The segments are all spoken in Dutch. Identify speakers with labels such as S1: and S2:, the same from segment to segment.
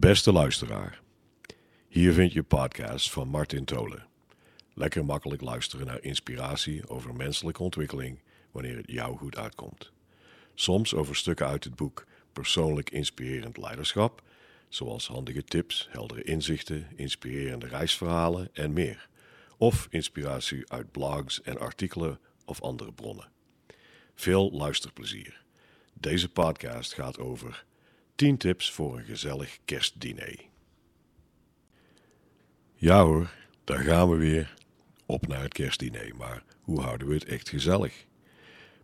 S1: Beste luisteraar, hier vind je podcast van Martin Tolen. Lekker makkelijk luisteren naar inspiratie over menselijke ontwikkeling wanneer het jou goed uitkomt. Soms over stukken uit het boek Persoonlijk Inspirerend Leiderschap, zoals handige tips, heldere inzichten, inspirerende reisverhalen en meer. Of inspiratie uit blogs en artikelen of andere bronnen. Veel luisterplezier. Deze podcast gaat over 10 tips voor een gezellig kerstdiner. Ja hoor, daar gaan we weer op naar het kerstdiner. Maar hoe houden we het echt gezellig?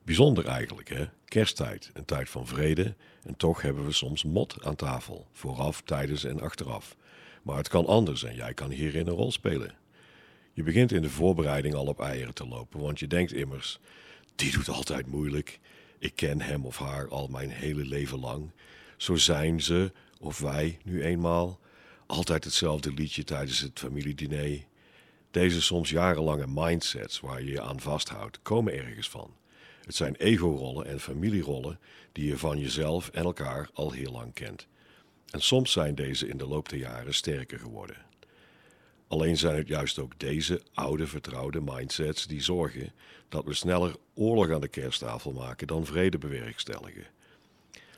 S1: Bijzonder eigenlijk, hè? Kersttijd, een tijd van vrede. En toch hebben we soms mot aan tafel, vooraf, tijdens en achteraf. Maar het kan anders en jij kan hierin een rol spelen. Je begint in de voorbereiding al op eieren te lopen, want je denkt immers: die doet altijd moeilijk. Ik ken hem of haar al mijn hele leven lang. Zo zijn ze, of wij nu eenmaal, altijd hetzelfde liedje tijdens het familiediner. Deze soms jarenlange mindsets waar je je aan vasthoudt, komen ergens van. Het zijn ego-rollen en familierollen die je van jezelf en elkaar al heel lang kent. En soms zijn deze in de loop der jaren sterker geworden. Alleen zijn het juist ook deze oude vertrouwde mindsets die zorgen dat we sneller oorlog aan de kersttafel maken dan vrede bewerkstelligen.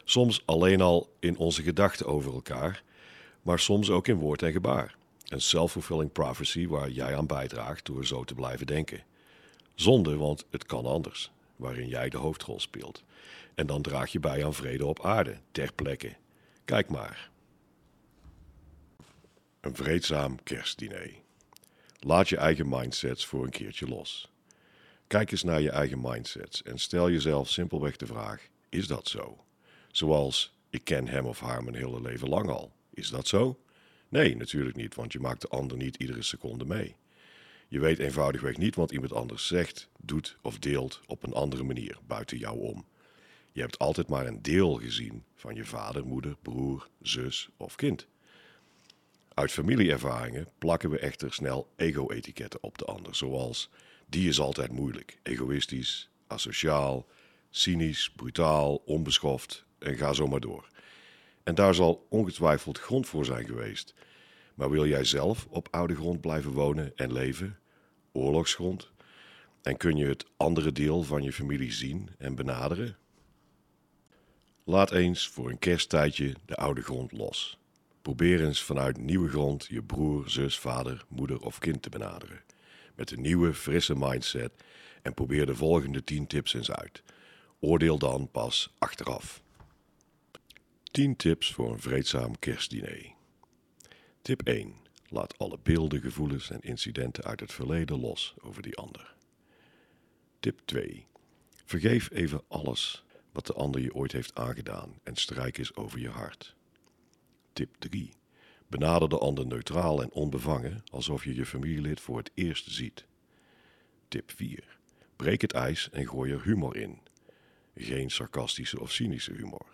S1: Soms alleen al in onze gedachten over elkaar, maar soms ook in woord en gebaar. Een self-fulfilling prophecy waar jij aan bijdraagt door zo te blijven denken. Zonde, want het kan anders, waarin jij de hoofdrol speelt. En dan draag je bij aan vrede op aarde, ter plekke. Kijk maar. Een vreedzaam kerstdiner. Laat je eigen mindsets voor een keertje los. Kijk eens naar je eigen mindsets en stel jezelf simpelweg de vraag: is dat zo? Zoals ik ken hem of haar mijn hele leven lang al. Is dat zo? Nee, natuurlijk niet, want je maakt de ander niet iedere seconde mee. Je weet eenvoudigweg niet wat iemand anders zegt, doet of deelt op een andere manier buiten jou om. Je hebt altijd maar een deel gezien van je vader, moeder, broer, zus of kind. Uit familieervaringen plakken we echter snel ego-etiketten op de ander, zoals die is altijd moeilijk, egoïstisch, asociaal, cynisch, brutaal, onbeschoft en ga zo maar door. En daar zal ongetwijfeld grond voor zijn geweest. Maar wil jij zelf op oude grond blijven wonen en leven? Oorlogsgrond? En kun je het andere deel van je familie zien en benaderen? Laat eens voor een kersttijdje de oude grond los. Probeer eens vanuit nieuwe grond je broer, zus, vader, moeder of kind te benaderen. Met een nieuwe, frisse mindset en probeer de volgende 10 tips eens uit. Oordeel dan pas achteraf. 10 tips voor een vreedzaam kerstdiner. Tip 1. Laat alle beelden, gevoelens en incidenten uit het verleden los over die ander. Tip 2. Vergeef even alles wat de ander je ooit heeft aangedaan en strijk eens over je hart. Tip 3. Benader de ander neutraal en onbevangen, alsof je je familielid voor het eerst ziet. Tip 4. Breek het ijs en gooi er humor in. Geen sarcastische of cynische humor.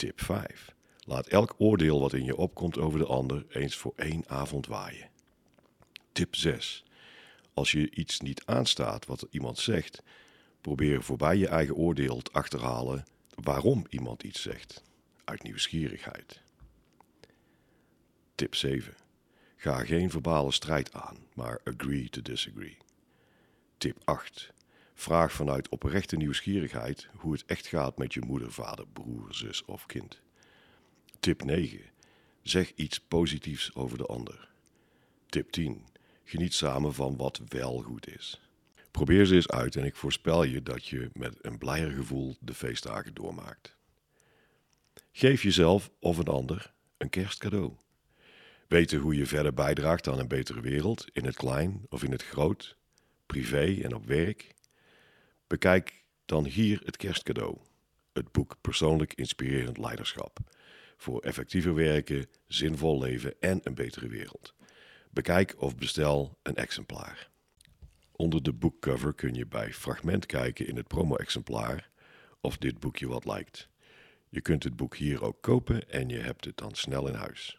S1: Tip 5. Laat elk oordeel wat in je opkomt over de ander eens voor één avond waaien. Tip 6. Als je iets niet aanstaat wat iemand zegt, probeer voorbij je eigen oordeel te achterhalen waarom iemand iets zegt. Uit nieuwsgierigheid. Tip 7. Ga geen verbale strijd aan, maar agree to disagree. Tip 8. Vraag vanuit oprechte nieuwsgierigheid hoe het echt gaat met je moeder, vader, broer, zus of kind. Tip 9. Zeg iets positiefs over de ander. Tip 10. Geniet samen van wat wel goed is. Probeer ze eens uit en ik voorspel je dat je met een blijer gevoel de feestdagen doormaakt. Geef jezelf of een ander een kerstcadeau. Weten hoe je verder bijdraagt aan een betere wereld, in het klein of in het groot, privé en op werk? Bekijk dan hier het kerstcadeau, het boek Persoonlijk Inspirerend Leiderschap, voor effectiever werken, zinvol leven en een betere wereld. Bekijk of bestel een exemplaar. Onder de boekcover kun je bij fragment kijken in het promo-exemplaar of dit boekje wat lijkt. Je kunt het boek hier ook kopen en je hebt het dan snel in huis.